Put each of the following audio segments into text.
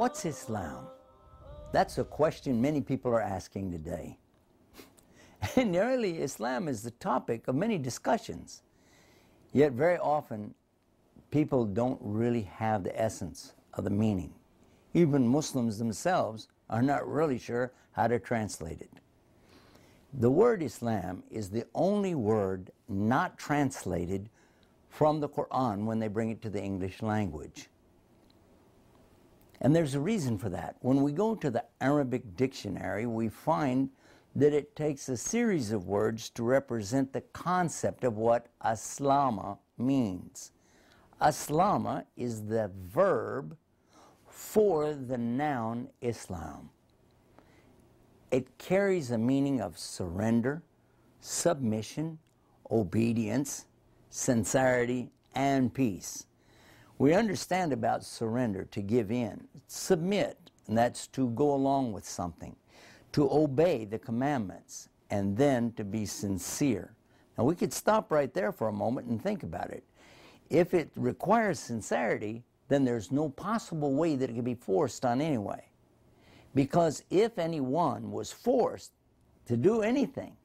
What's Islam? That's a question many people are asking today. And nearly Islam is the topic of many discussions. Yet very often people don't really have the essence of the meaning. Even Muslims themselves are not really sure how to translate it. The word Islam is the only word not translated from the Quran when they bring it to the English language. And there's a reason for that. When we go to the Arabic dictionary, we find that it takes a series of words to represent the concept of what aslama means. Aslama is the verb for the noun Islam. It carries a meaning of surrender, submission, obedience, sincerity, and peace. We understand about surrender, to give in, submit, and that's to go along with something, to obey the commandments, and then to be sincere. Now we could stop right there for a moment and think about it. If it requires sincerity, then there's no possible way that it could be forced on anyway. Because if anyone was forced to do anything,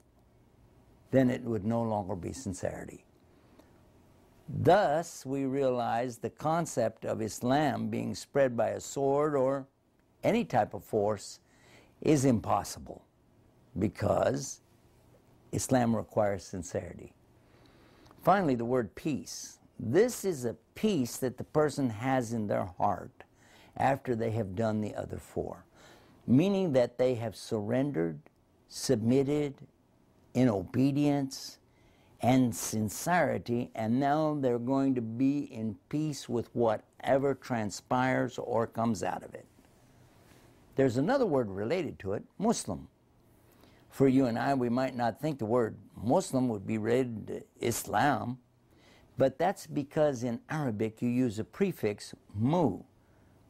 then it would no longer be sincerity. Thus, we realize the concept of Islam being spread by a sword or any type of force is impossible because Islam requires sincerity. Finally, the word peace. This is a peace that the person has in their heart after they have done the other four meaning that they have surrendered, submitted in obedience and sincerity, and now they're going to be in peace with whatever transpires or comes out of it. There's another word related to it Muslim. For you and I, we might not think the word Muslim would be related to Islam, but that's because in Arabic you use a prefix mu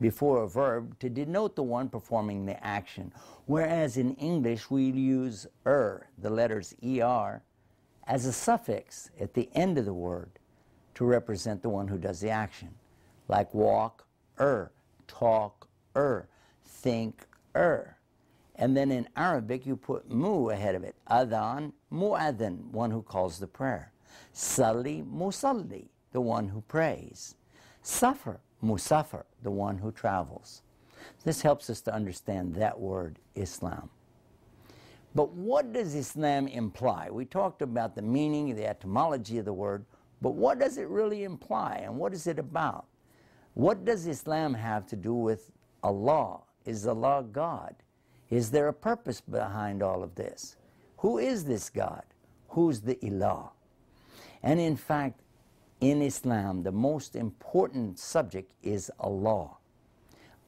before a verb to denote the one performing the action. Whereas in English we use er, the letters er, as a suffix at the end of the word to represent the one who does the action. Like walk er, talk er, think er. And then in Arabic you put mu ahead of it. Adhan, mu'adhan, one who calls the prayer. Salli, musalli, the one who prays. Safar, Musafir, the one who travels. This helps us to understand that word, Islam. But what does Islam imply? We talked about the meaning, the etymology of the word, but what does it really imply and what is it about? What does Islam have to do with Allah? Is Allah God? Is there a purpose behind all of this? Who is this God? Who's the Ilah? And in fact, in Islam, the most important subject is Allah.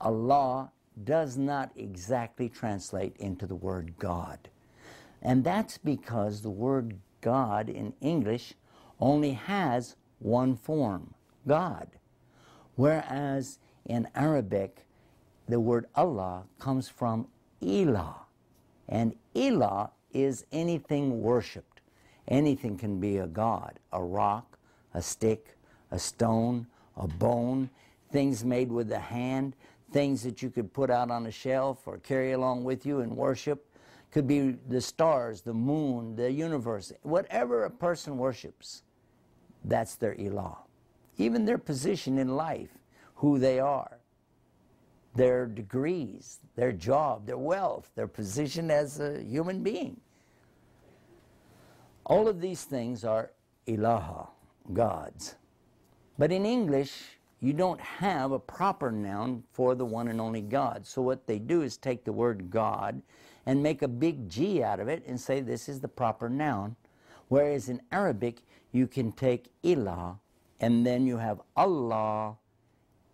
Allah does not exactly translate into the word God. And that's because the word God in English only has one form, God. Whereas in Arabic, the word Allah comes from Ilah. And Ilah is anything worshiped. Anything can be a God, a rock, a stick, a stone, a bone, things made with the hand, things that you could put out on a shelf or carry along with you and worship. Could be the stars, the moon, the universe, whatever a person worships, that's their ilah. Even their position in life, who they are, their degrees, their job, their wealth, their position as a human being. All of these things are ilaha gods. But in English, you don't have a proper noun for the one and only God. So what they do is take the word God and make a big G out of it and say this is the proper noun. Whereas in Arabic, you can take ilah and then you have Allah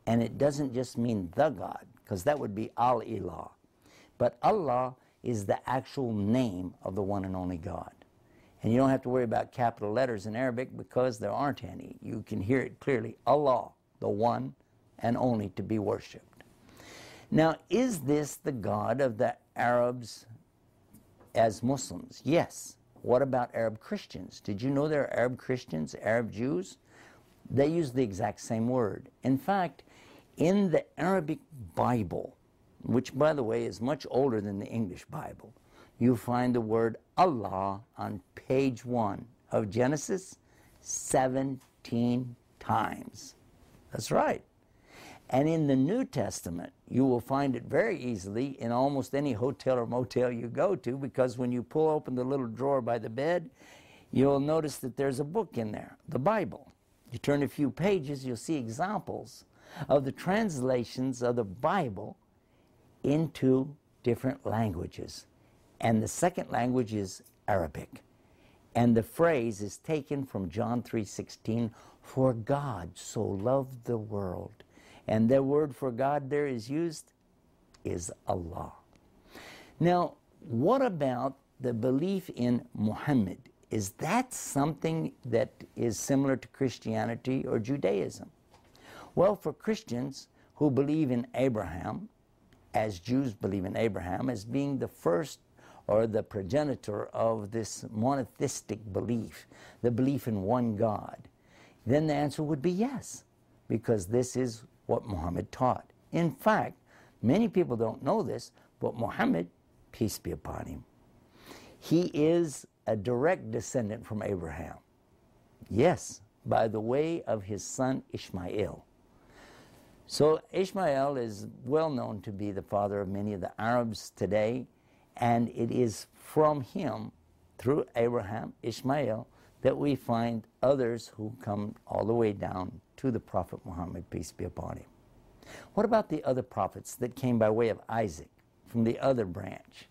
and it doesn't just mean the God because that would be al-ilah. But Allah is the actual name of the one and only God. And you don't have to worry about capital letters in Arabic because there aren't any. You can hear it clearly Allah, the one and only to be worshiped. Now, is this the God of the Arabs as Muslims? Yes. What about Arab Christians? Did you know there are Arab Christians, Arab Jews? They use the exact same word. In fact, In the Arabic Bible, which by the way is much older than the English Bible, you find the word Allah on page one of Genesis 17 times. That's right. And in the New Testament, you will find it very easily in almost any hotel or motel you go to because when you pull open the little drawer by the bed, you'll notice that there's a book in there, the Bible. You turn a few pages, you'll see examples of the translations of the Bible into different languages. And the second language is Arabic. And the phrase is taken from John 3:16, for God so loved the world. And the word for God there is used is Allah. Now, what about the belief in Muhammad? Is that something that is similar to Christianity or Judaism? Well, for Christians who believe in Abraham, as Jews believe in Abraham, as being the first or the progenitor of this monotheistic belief, the belief in one God, then the answer would be yes, because this is what Muhammad taught. In fact, many people don't know this, but Muhammad, peace be upon him, he is a direct descendant from Abraham. Yes, by the way of his son Ishmael. So Ishmael is well known to be the father of many of the Arabs today, and it is from him, through Abraham, Ishmael, that we find others who come all the way down to the Prophet Muhammad, peace be upon him. What about the other prophets that came by way of Isaac from the other branch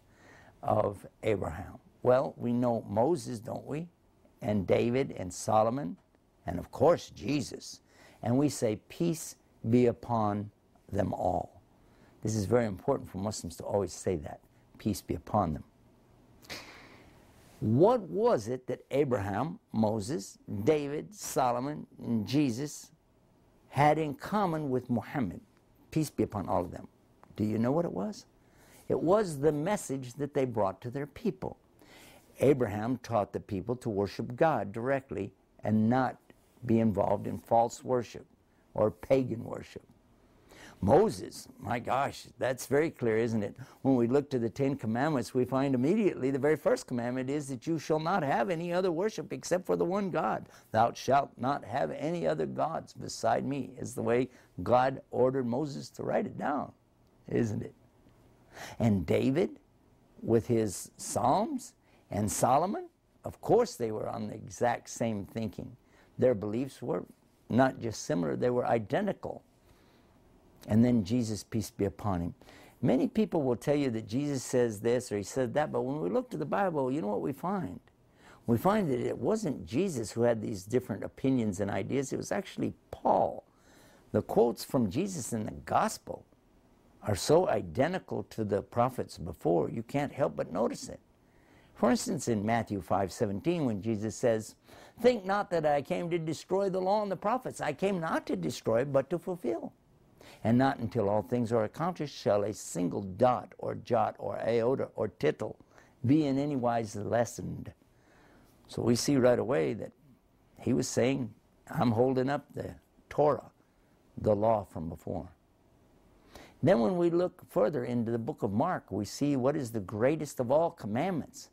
of Abraham? Well, we know Moses, don't we? And David and Solomon, and of course Jesus. And we say, Peace be upon them all. This is very important for Muslims to always say that. Peace be upon them. What was it that Abraham, Moses, David, Solomon, and Jesus had in common with Muhammad? Peace be upon all of them. Do you know what it was? It was the message that they brought to their people. Abraham taught the people to worship God directly and not be involved in false worship or pagan worship. Moses, my gosh, that's very clear, isn't it? When we look to the Ten Commandments, we find immediately the very first commandment is that you shall not have any other worship except for the one God. Thou shalt not have any other gods beside me, is the way God ordered Moses to write it down, isn't it? And David, with his Psalms, and Solomon, of course, they were on the exact same thinking. Their beliefs were not just similar, they were identical. And then Jesus, peace be upon him. Many people will tell you that Jesus says this or he said that, but when we look to the Bible, you know what we find? We find that it wasn't Jesus who had these different opinions and ideas, it was actually Paul. The quotes from Jesus in the gospel are so identical to the prophets before, you can't help but notice it. For instance, in Matthew 5:17, when Jesus says, Think not that I came to destroy the law and the prophets. I came not to destroy, but to fulfill. And not until all things are accomplished shall a single dot or jot or iota or tittle be in any wise lessened. So we see right away that he was saying, I'm holding up the Torah, the law from before. Then when we look further into the book of Mark, we see what is the greatest of all commandments.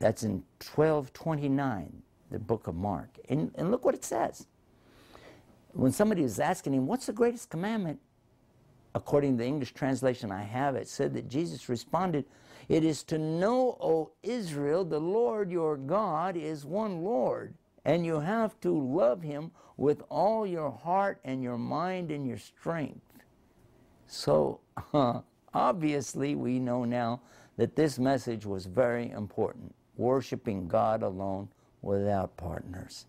That's in 1229 the book of Mark. And, and look what it says. When somebody was asking him, What's the greatest commandment? According to the English translation I have, it said that Jesus responded, It is to know, O Israel, the Lord your God is one Lord, and you have to love him with all your heart and your mind and your strength. So, uh, obviously, we know now that this message was very important worshiping God alone without partners.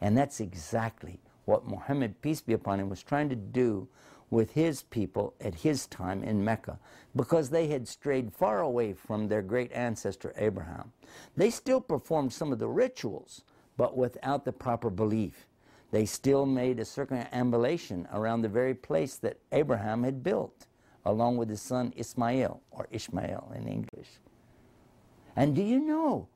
And that's exactly what Muhammad, peace be upon him, was trying to do with his people at his time in Mecca because they had strayed far away from their great ancestor Abraham. They still performed some of the rituals, but without the proper belief. They still made a circumambulation around the very place that Abraham had built, along with his son Ismail, or Ishmael in English. And do you know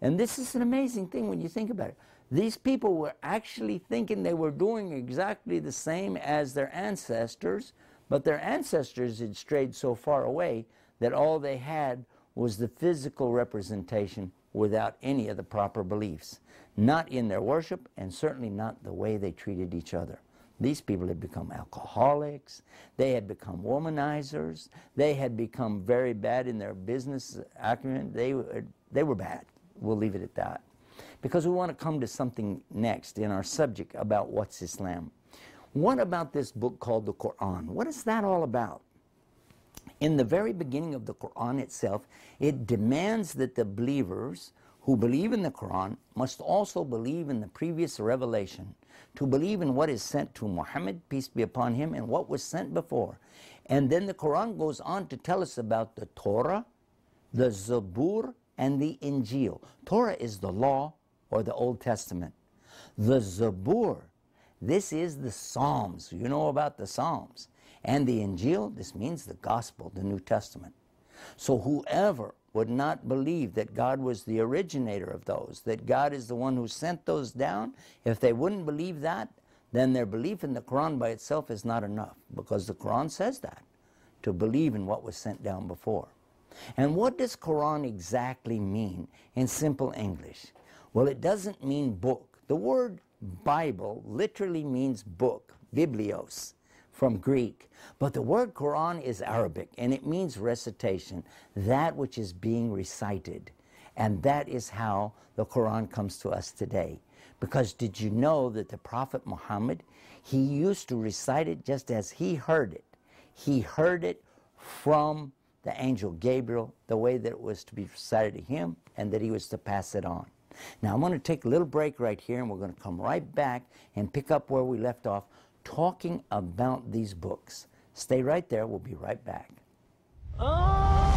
and this is an amazing thing when you think about it. These people were actually thinking they were doing exactly the same as their ancestors, but their ancestors had strayed so far away that all they had was the physical representation without any of the proper beliefs. Not in their worship, and certainly not the way they treated each other. These people had become alcoholics. They had become womanizers. They had become very bad in their business acumen. They, they were bad. We'll leave it at that. Because we want to come to something next in our subject about what's Islam. What about this book called the Quran? What is that all about? In the very beginning of the Quran itself, it demands that the believers who believe in the Quran must also believe in the previous revelation, to believe in what is sent to Muhammad, peace be upon him, and what was sent before. And then the Quran goes on to tell us about the Torah, the Zabur, and the Injil. Torah is the law or the Old Testament. The Zabur, this is the Psalms. You know about the Psalms. And the Injil, this means the Gospel, the New Testament. So whoever would not believe that God was the originator of those, that God is the one who sent those down, if they wouldn't believe that, then their belief in the Quran by itself is not enough, because the Quran says that, to believe in what was sent down before. And what does Quran exactly mean in simple English? Well, it doesn't mean book. The word Bible literally means book, biblios from Greek. But the word Quran is Arabic and it means recitation, that which is being recited. And that is how the Quran comes to us today. Because did you know that the Prophet Muhammad, he used to recite it just as he heard it. He heard it from the angel Gabriel, the way that it was to be recited to him, and that he was to pass it on. Now I'm going to take a little break right here, and we're going to come right back and pick up where we left off talking about these books. Stay right there. We'll be right back. Oh.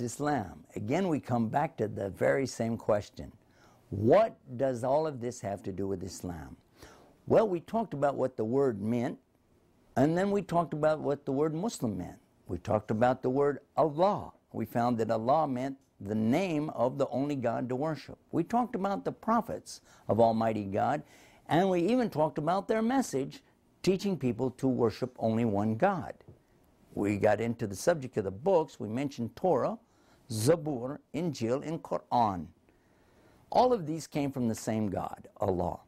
Islam? Again, we come back to the very same question. What does all of this have to do with Islam? Well, we talked about what the word meant, and then we talked about what the word Muslim meant. We talked about the word Allah. We found that Allah meant the name of the only God to worship. We talked about the prophets of Almighty God, and we even talked about their message teaching people to worship only one God. We got into the subject of the books. We mentioned Torah, Zabur, Injil, and Quran. All of these came from the same God, Allah.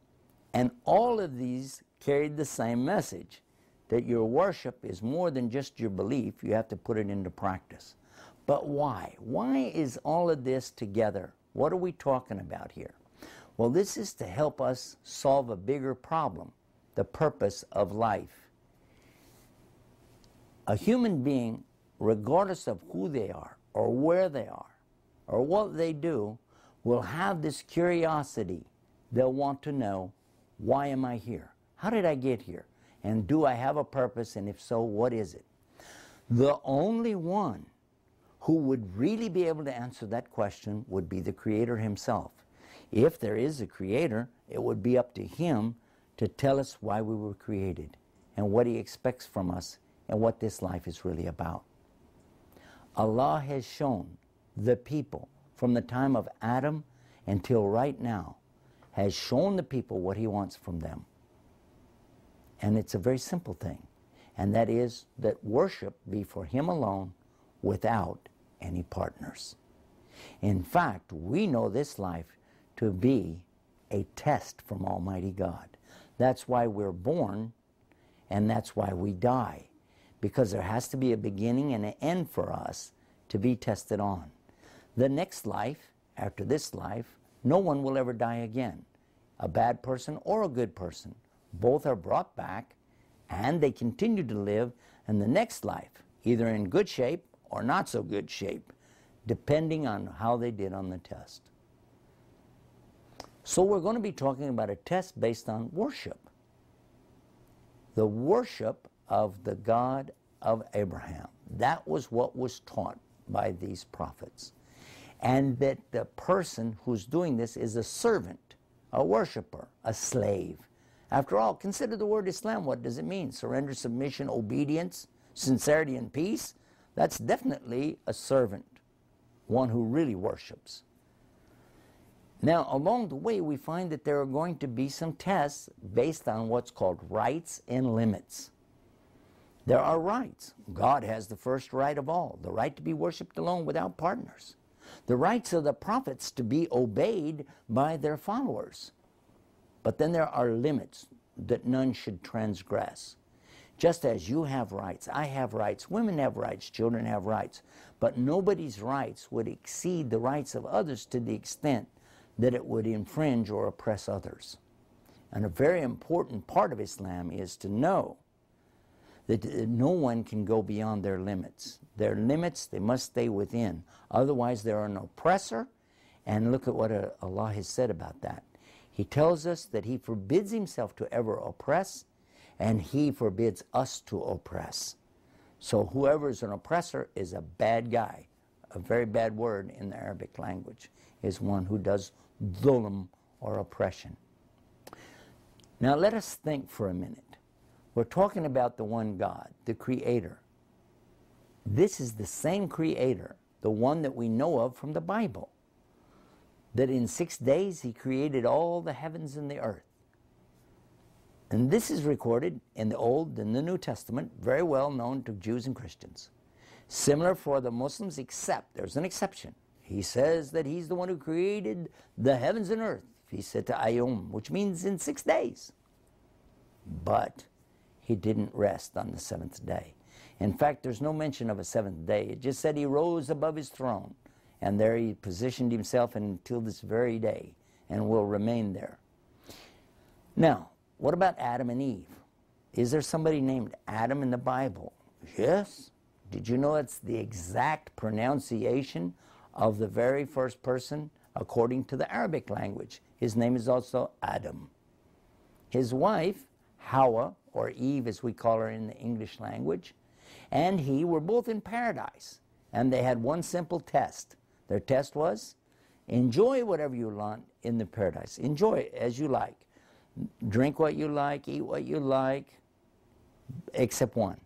And all of these carried the same message that your worship is more than just your belief, you have to put it into practice. But why? Why is all of this together? What are we talking about here? Well, this is to help us solve a bigger problem the purpose of life. A human being, regardless of who they are, or where they are, or what they do, will have this curiosity. They'll want to know, why am I here? How did I get here? And do I have a purpose? And if so, what is it? The only one who would really be able to answer that question would be the Creator Himself. If there is a Creator, it would be up to Him to tell us why we were created and what He expects from us and what this life is really about. Allah has shown the people from the time of Adam until right now has shown the people what he wants from them. And it's a very simple thing, and that is that worship be for him alone without any partners. In fact, we know this life to be a test from Almighty God. That's why we're born, and that's why we die, because there has to be a beginning and an end for us to be tested on. The next life, after this life, no one will ever die again. A bad person or a good person. Both are brought back and they continue to live in the next life, either in good shape or not so good shape, depending on how they did on the test. So we're going to be talking about a test based on worship. The worship of the God of Abraham. That was what was taught by these prophets. and that the person who's doing this is a servant, a worshiper, a slave. After all, consider the word Islam. What does it mean? Surrender, submission, obedience, sincerity, and peace? That's definitely a servant, one who really worships. Now, along the way, we find that there are going to be some tests based on what's called rights and limits. There are rights. God has the first right of all the right to be worshiped alone without partners, the rights of the prophets to be obeyed by their followers. But then there are limits that none should transgress. Just as you have rights, I have rights, women have rights, children have rights, but nobody's rights would exceed the rights of others to the extent that it would infringe or oppress others. And a very important part of Islam is to know that no one can go beyond their limits. Their limits, they must stay within. Otherwise, they're an oppressor. And look at what uh, Allah has said about that. He tells us that He forbids Himself to ever oppress, and He forbids us to oppress. So whoever is an oppressor is a bad guy. A very bad word in the Arabic language is one who does dhulm or oppression. Now let us think for a minute. We're talking about the one God, the Creator. This is the same Creator, the one that we know of from the Bible, that in six days He created all the heavens and the earth. And this is recorded in the Old and the New Testament, very well known to Jews and Christians. Similar for the Muslims, except there's an exception. He says that he's the one who created the heavens and earth. He sittati ayyam, which means in six days. But he didn't rest on the seventh day. In fact, there's no mention of a seventh day. It just said he rose above his throne, and there he positioned himself until this very day, and will remain there. Now, what about Adam and Eve? Is there somebody named Adam in the Bible? Yes. Did you know it's the exact pronunciation of the very first person according to the Arabic language. His name is also Adam. His wife, Hawa, or Eve as we call her in the English language, and he were both in paradise. And they had one simple test. Their test was enjoy whatever you want in the paradise. Enjoy as you like. Drink what you like, eat what you like, except one.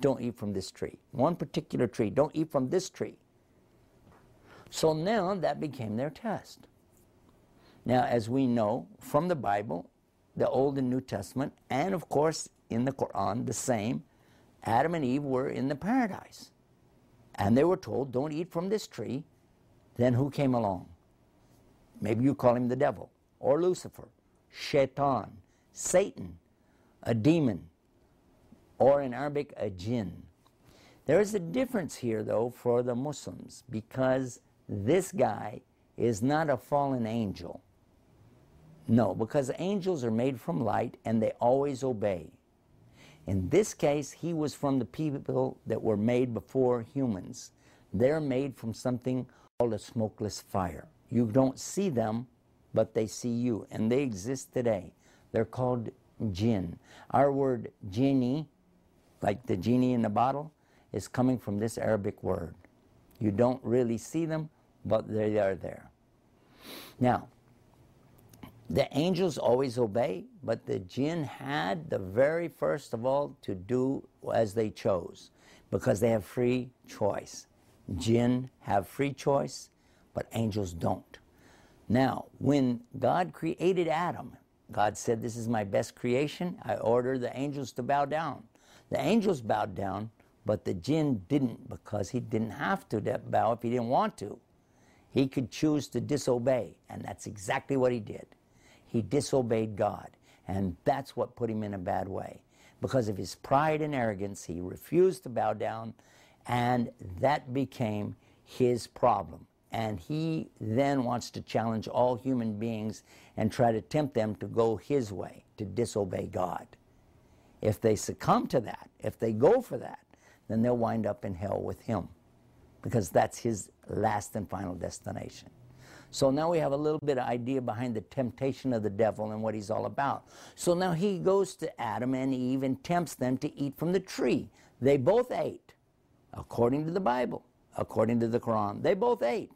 Don't eat from this tree. One particular tree. Don't eat from this tree. So now that became their test. Now, as we know from the Bible, the Old and New Testament, and of course in the Quran, the same, Adam and Eve were in the paradise. And they were told, don't eat from this tree. Then who came along? Maybe you call him the devil, or Lucifer, Shaitan, Satan, a demon, or in Arabic, a jinn. There is a difference here, though, for the Muslims because this guy is not a fallen angel. No, because angels are made from light and they always obey. In this case, he was from the people that were made before humans. They're made from something called a smokeless fire. You don't see them, but they see you, and they exist today. They're called jinn. Our word genie, like the genie in the bottle, is coming from this Arabic word. You don't really see them, but they are there. Now, the angels always obey, but the jinn had the very first of all to do as they chose because they have free choice. Jinn have free choice, but angels don't. Now, when God created Adam, God said, This is my best creation. I order the angels to bow down. The angels bowed down, but the jinn didn't because he didn't have to bow if he didn't want to. He could choose to disobey, and that's exactly what he did. He disobeyed God, and that's what put him in a bad way. Because of his pride and arrogance, he refused to bow down, and that became his problem. And he then wants to challenge all human beings and try to tempt them to go his way, to disobey God. If they succumb to that, if they go for that, then they'll wind up in hell with him because that's his last and final destination. So now we have a little bit of idea behind the temptation of the devil and what he's all about. So now he goes to Adam and Eve and tempts them to eat from the tree. They both ate, according to the Bible, according to the Quran. They both ate.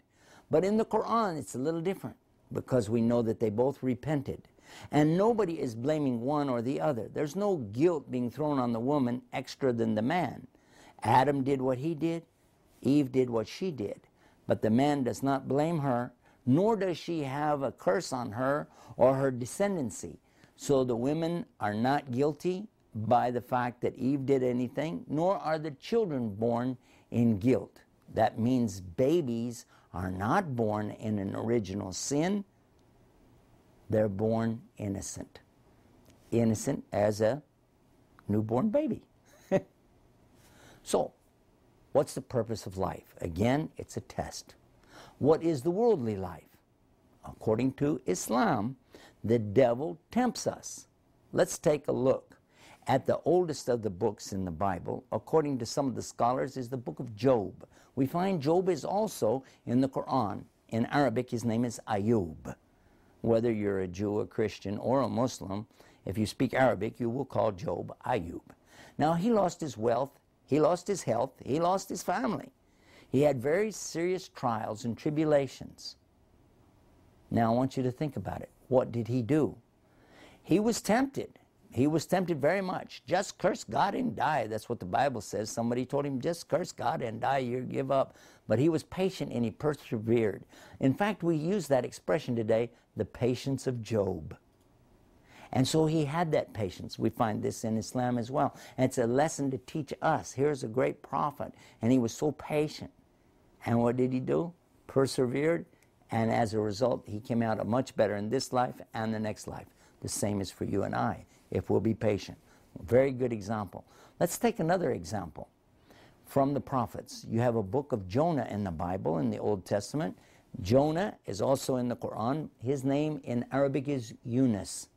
But in the Quran, it's a little different because we know that they both repented. And nobody is blaming one or the other. There's no guilt being thrown on the woman extra than the man. Adam did what he did, Eve did what she did. But the man does not blame her, nor does she have a curse on her or her descendancy. So the women are not guilty by the fact that Eve did anything, nor are the children born in guilt. That means babies are not born in an original sin, they're born innocent. Innocent as a newborn baby. so, what's the purpose of life? Again, it's a test. What is the worldly life? According to Islam, the devil tempts us. Let's take a look at the oldest of the books in the Bible, according to some of the scholars, is the book of Job. We find Job is also in the Quran. In Arabic, his name is Ayub. Whether you're a Jew, a Christian, or a Muslim, if you speak Arabic, you will call Job Ayub. Now, he lost his wealth, he lost his health, he lost his family. He had very serious trials and tribulations. Now, I want you to think about it. What did he do? He was tempted. He was tempted very much. Just curse God and die. That's what the Bible says. Somebody told him, just curse God and die. You give up. But he was patient and he persevered. In fact, we use that expression today, the patience of Job. And so he had that patience. We find this in Islam as well. And it's a lesson to teach us. Here's a great prophet, and he was so patient. And what did he do? Persevered, and as a result, he came out much better in this life and the next life. The same is for you and I if we'll be patient. Very good example. Let's take another example from the prophets. You have a book of Jonah in the Bible in the Old Testament. Jonah is also in the Quran. His name in Arabic is Yunus.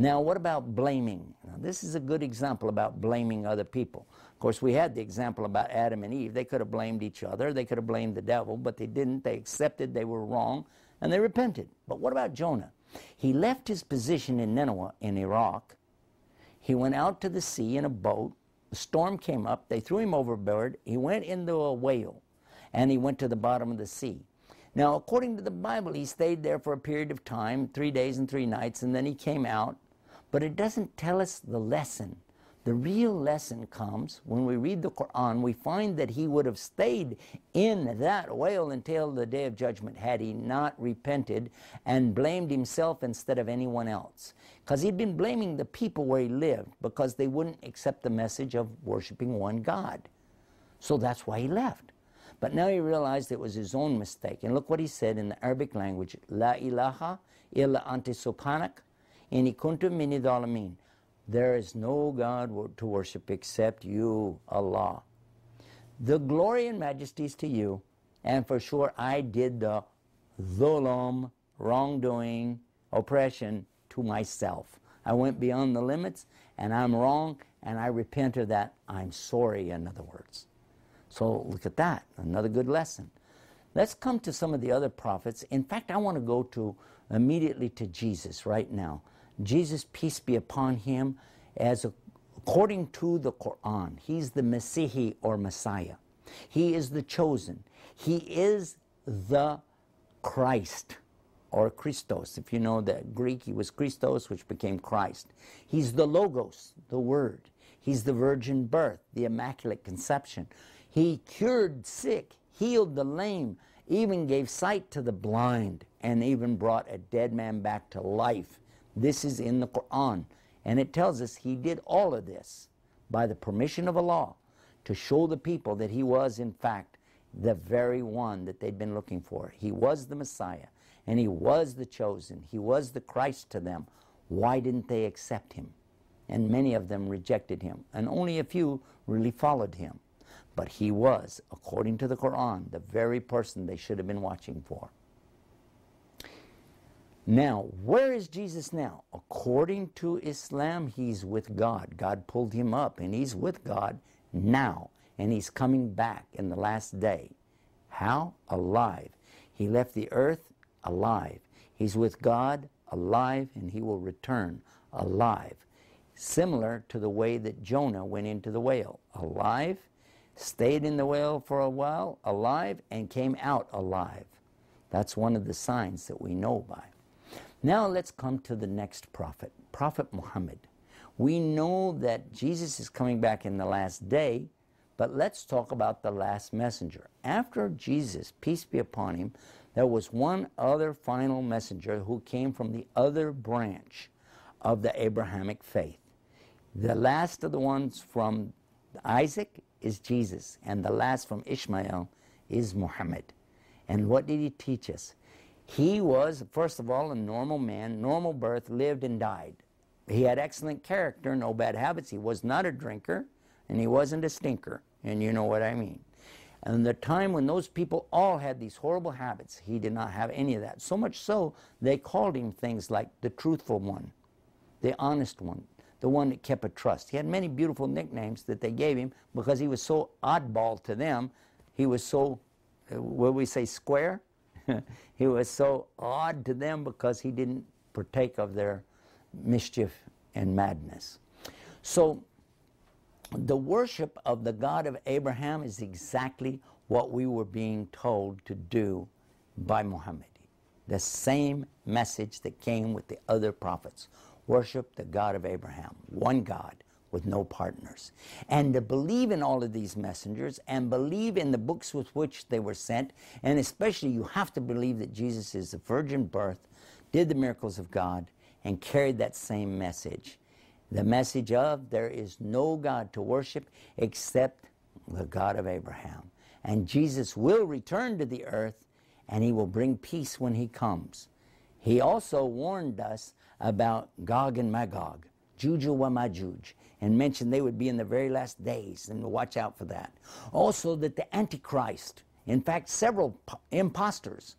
Now, what about blaming? Now, this is a good example about blaming other people. Of course, we had the example about Adam and Eve. They could have blamed each other, they could have blamed the devil, but they didn't. They accepted they were wrong and they repented. But what about Jonah? He left his position in Nineveh in Iraq. He went out to the sea in a boat. A storm came up. They threw him overboard. He went into a whale and he went to the bottom of the sea. Now, according to the Bible, he stayed there for a period of time, three days and three nights, and then he came out. But it doesn't tell us the lesson the real lesson comes when we read the Quran, we find that he would have stayed in that whale until the day of judgment had he not repented and blamed himself instead of anyone else. Because he'd been blaming the people where he lived because they wouldn't accept the message of worshiping one God. So that's why he left. But now he realized it was his own mistake. And look what he said in the Arabic language La ilaha illa ante inni kuntum mini dhalamin. There is no God to worship except you, Allah. The glory and majesty is to you, and for sure I did the dhulam, wrongdoing, oppression to myself. I went beyond the limits, and I'm wrong, and I repent of that. I'm sorry, in other words. So look at that, another good lesson. Let's come to some of the other prophets. In fact, I want to go to immediately to Jesus right now. Jesus, peace be upon him, as a, according to the Quran, he's the Messiah or Messiah. He is the chosen. He is the Christ or Christos. If you know the Greek, he was Christos, which became Christ. He's the Logos, the Word. He's the virgin birth, the immaculate conception. He cured sick, healed the lame, even gave sight to the blind, and even brought a dead man back to life. This is in the Quran. And it tells us he did all of this by the permission of Allah to show the people that he was, in fact, the very one that they'd been looking for. He was the Messiah, and he was the chosen. He was the Christ to them. Why didn't they accept him? And many of them rejected him, and only a few really followed him. But he was, according to the Quran, the very person they should have been watching for. Now, where is Jesus now? According to Islam, he's with God. God pulled him up, and he's with God now, and he's coming back in the last day. How? Alive. He left the earth alive. He's with God alive, and he will return alive. Similar to the way that Jonah went into the whale alive, stayed in the whale for a while, alive, and came out alive. That's one of the signs that we know by. Now let's come to the next prophet, Prophet Muhammad. We know that Jesus is coming back in the last day, but let's talk about the last messenger. After Jesus, peace be upon him, there was one other final messenger who came from the other branch of the Abrahamic faith. The last of the ones from Isaac is Jesus, and the last from Ishmael is Muhammad. And what did he teach us? He was, first of all, a normal man, normal birth, lived and died. He had excellent character, no bad habits. He was not a drinker, and he wasn't a stinker, and you know what I mean. And the time when those people all had these horrible habits, he did not have any of that. So much so, they called him things like the truthful one, the honest one, the one that kept a trust. He had many beautiful nicknames that they gave him because he was so oddball to them. He was so, uh, what we say, square? he was so odd to them because he didn't partake of their mischief and madness. So the worship of the God of Abraham is exactly what we were being told to do by Muhammad. The same message that came with the other prophets. Worship the God of Abraham, one God with no partners. And to believe in all of these messengers and believe in the books with which they were sent, and especially you have to believe that Jesus is the virgin birth, did the miracles of God, and carried that same message. The message of there is no God to worship except the God of Abraham. And Jesus will return to the earth and he will bring peace when he comes. He also warned us about Gog and Magog, Yajuj wa Majuj, and mentioned they would be in the very last days and watch out for that. Also, that the Antichrist, in fact, several impostors,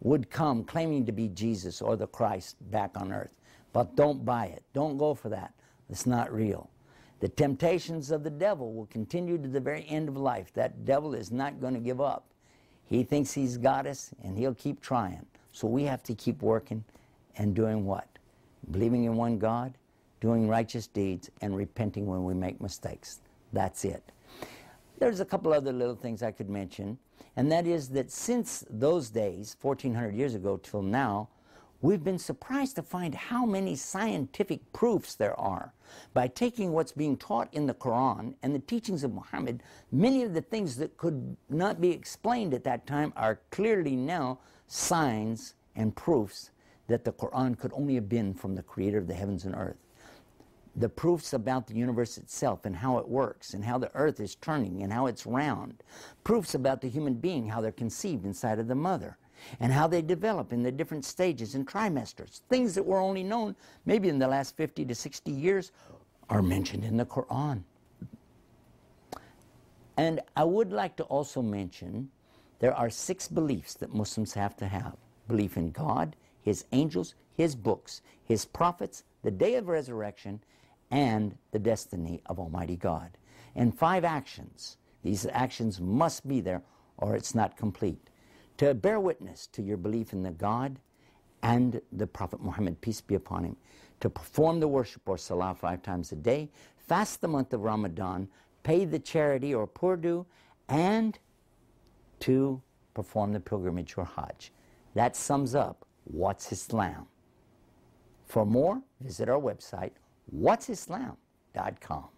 would come claiming to be Jesus or the Christ back on earth. But don't buy it. Don't go for that. It's not real. The temptations of the devil will continue to the very end of life. That devil is not going to give up. He thinks he's got us and he'll keep trying. So we have to keep working and doing what? Believing in one God, doing righteous deeds, and repenting when we make mistakes. That's it. There's a couple other little things I could mention and that is that since those days, 1400 years ago till now, we've been surprised to find how many scientific proofs there are. By taking what's being taught in the Quran and the teachings of Muhammad, many of the things that could not be explained at that time are clearly now signs and proofs that the Quran could only have been from the creator of the heavens and earth the proofs about the universe itself and how it works and how the earth is turning and how it's round. Proofs about the human being, how they're conceived inside of the mother and how they develop in the different stages and trimesters. Things that were only known maybe in the last 50 to 60 years are mentioned in the Quran. And I would like to also mention there are six beliefs that Muslims have to have belief in God, His angels, His books, His prophets, the day of resurrection, and the destiny of Almighty God. And five actions. These actions must be there or it's not complete. To bear witness to your belief in the God and the Prophet Muhammad, peace be upon him. To perform the worship or salah five times a day, fast the month of Ramadan, pay the charity or poor due, and to perform the pilgrimage or Hajj. That sums up what's Islam. For more, visit our website, whatsislam.com.